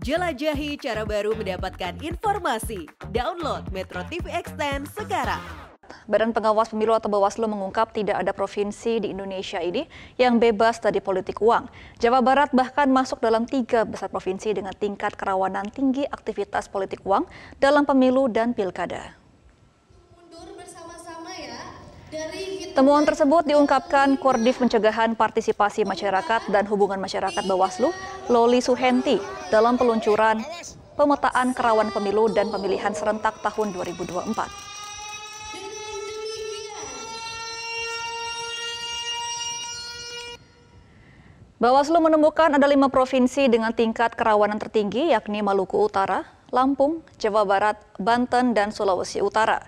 Jelajahi cara baru mendapatkan informasi. Download Metro TV Extend sekarang. Badan Pengawas Pemilu atau Bawaslu mengungkap tidak ada provinsi di Indonesia ini yang bebas dari politik uang. Jawa Barat bahkan masuk dalam tiga besar provinsi dengan tingkat kerawanan tinggi aktivitas politik uang dalam pemilu dan pilkada. Temuan tersebut diungkapkan Koordif Pencegahan Partisipasi Masyarakat dan Hubungan Masyarakat Bawaslu, Loli Suhenti, dalam peluncuran pemetaan kerawan pemilu dan pemilihan serentak tahun 2024. Bawaslu menemukan ada lima provinsi dengan tingkat kerawanan tertinggi yakni Maluku Utara, Lampung, Jawa Barat, Banten, dan Sulawesi Utara.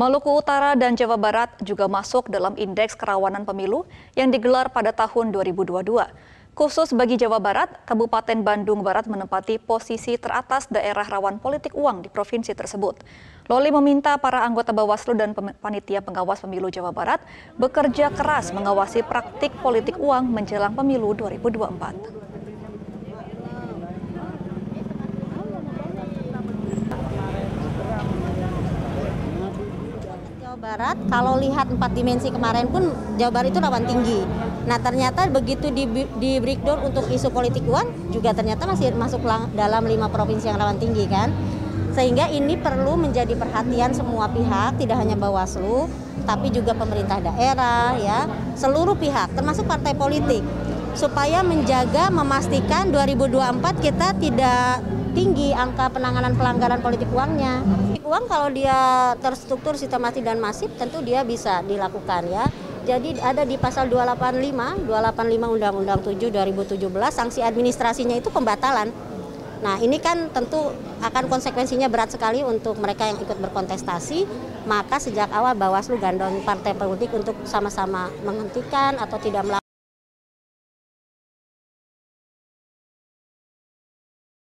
Maluku Utara dan Jawa Barat juga masuk dalam indeks kerawanan pemilu yang digelar pada tahun 2022. Khusus bagi Jawa Barat, Kabupaten Bandung Barat menempati posisi teratas daerah rawan politik uang di provinsi tersebut. Loli meminta para anggota Bawaslu dan panitia pengawas pemilu Jawa Barat bekerja keras mengawasi praktik politik uang menjelang pemilu 2024. Barat kalau lihat empat dimensi kemarin pun Jawa Barat itu rawan tinggi. Nah ternyata begitu di, di breakdown untuk isu politik uang juga ternyata masih masuk dalam lima provinsi yang rawan tinggi kan. Sehingga ini perlu menjadi perhatian semua pihak, tidak hanya Bawaslu, tapi juga pemerintah daerah ya, seluruh pihak termasuk partai politik supaya menjaga memastikan 2024 kita tidak tinggi angka penanganan pelanggaran politik uangnya. Uang kalau dia terstruktur sistematis dan masif tentu dia bisa dilakukan ya. Jadi ada di pasal 285, 285 Undang-Undang 7 2017 sanksi administrasinya itu pembatalan. Nah ini kan tentu akan konsekuensinya berat sekali untuk mereka yang ikut berkontestasi. Maka sejak awal Bawaslu gandong partai politik untuk sama-sama menghentikan atau tidak